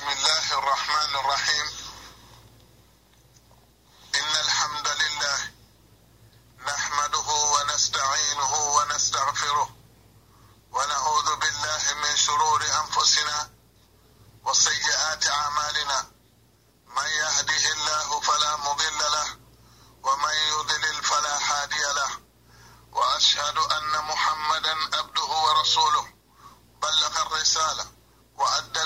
بسم الله الرحمن الرحيم. إن الحمد لله نحمده ونستعينه ونستغفره ونعوذ بالله من شرور أنفسنا وسيئات أعمالنا. من يهده الله فلا مضل له ومن يضلل فلا هادي له. وأشهد أن محمدا عبده ورسوله. بلغ الرسالة وأدى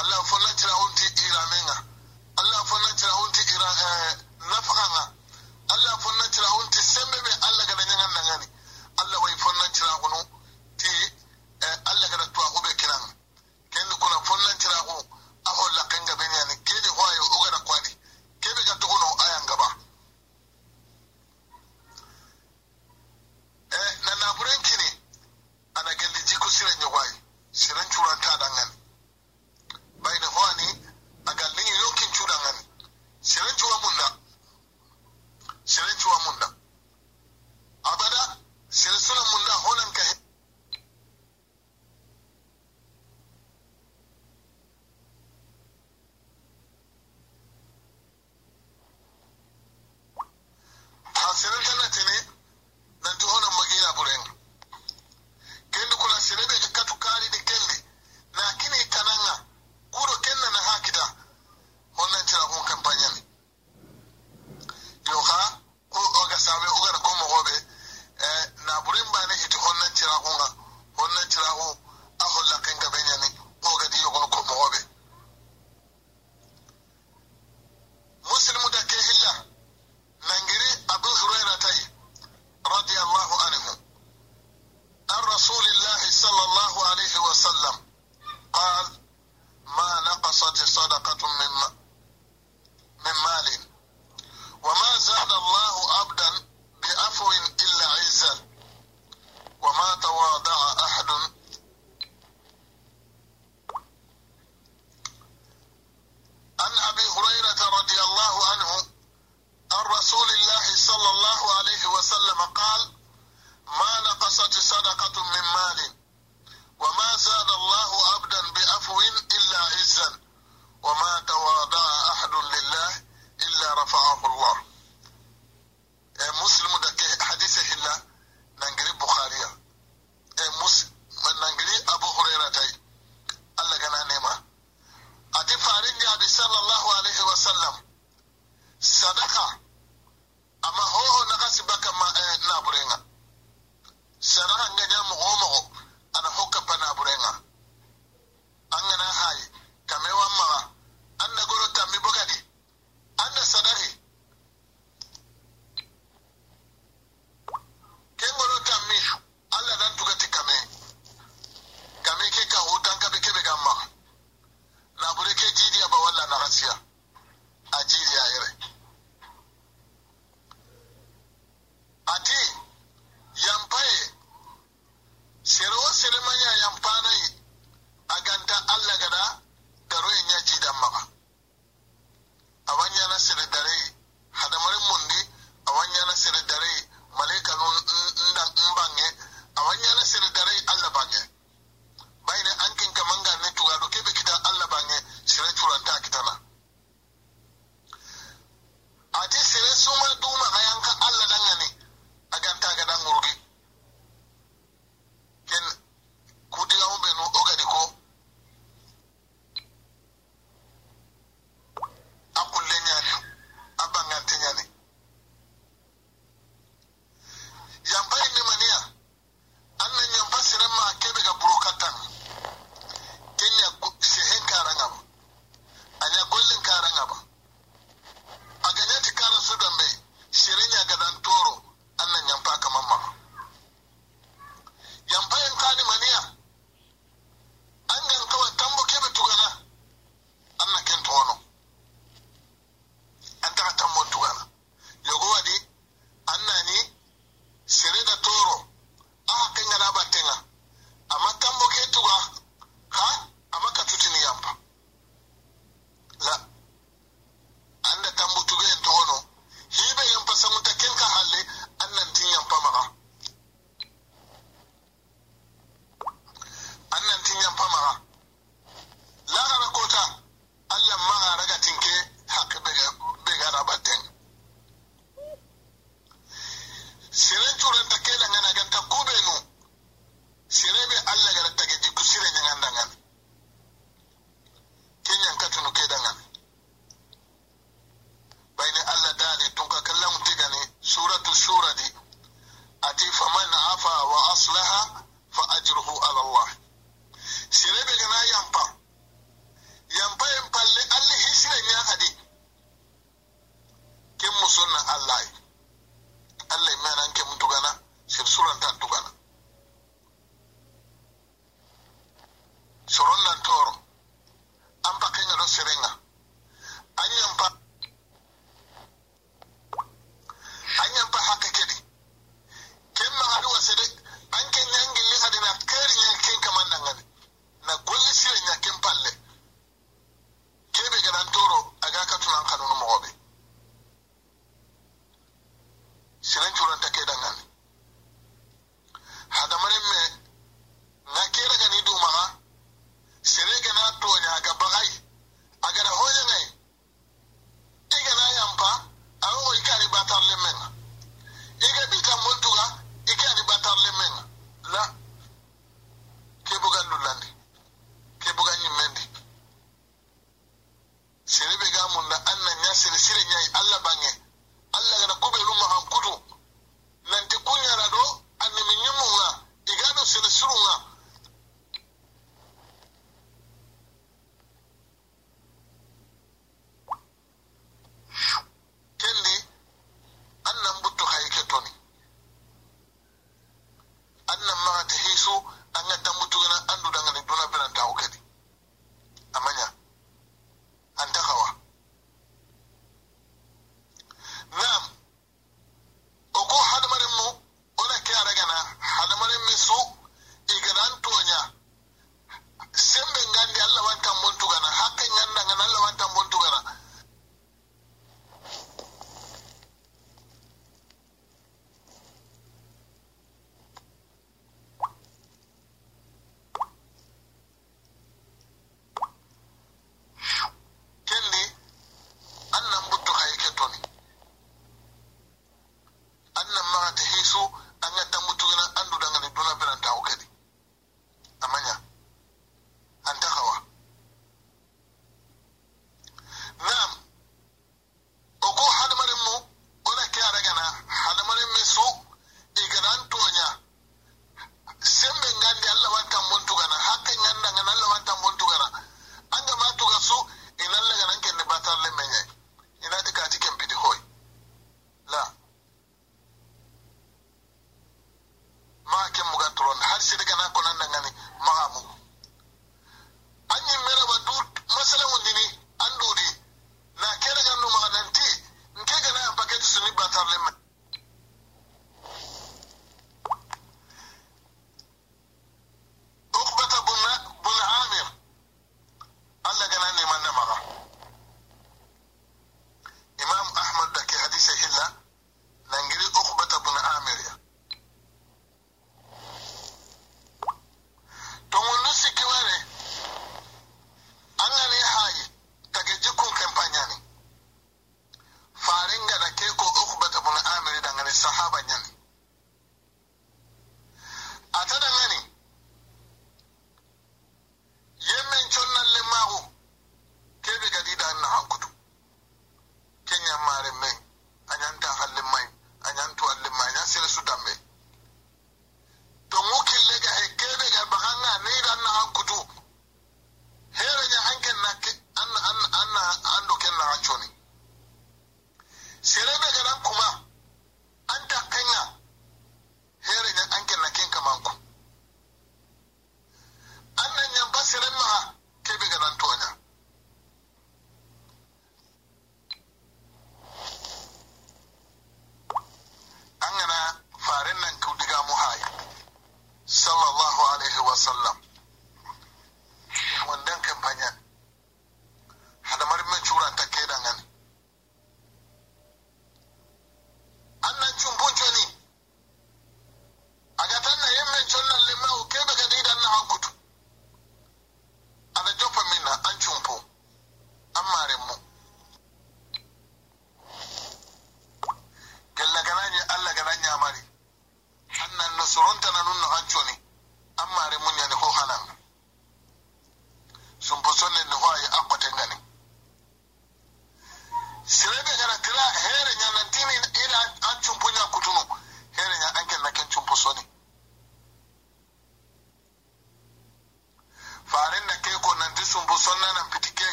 allah fonna tira unti iranenga allah fonna tira unti iran eh, nafakanga allah fonna tira unti sembe be allah gada ñagan nangani. Allah way fonna tira kunu no se venga.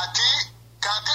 àti kàdé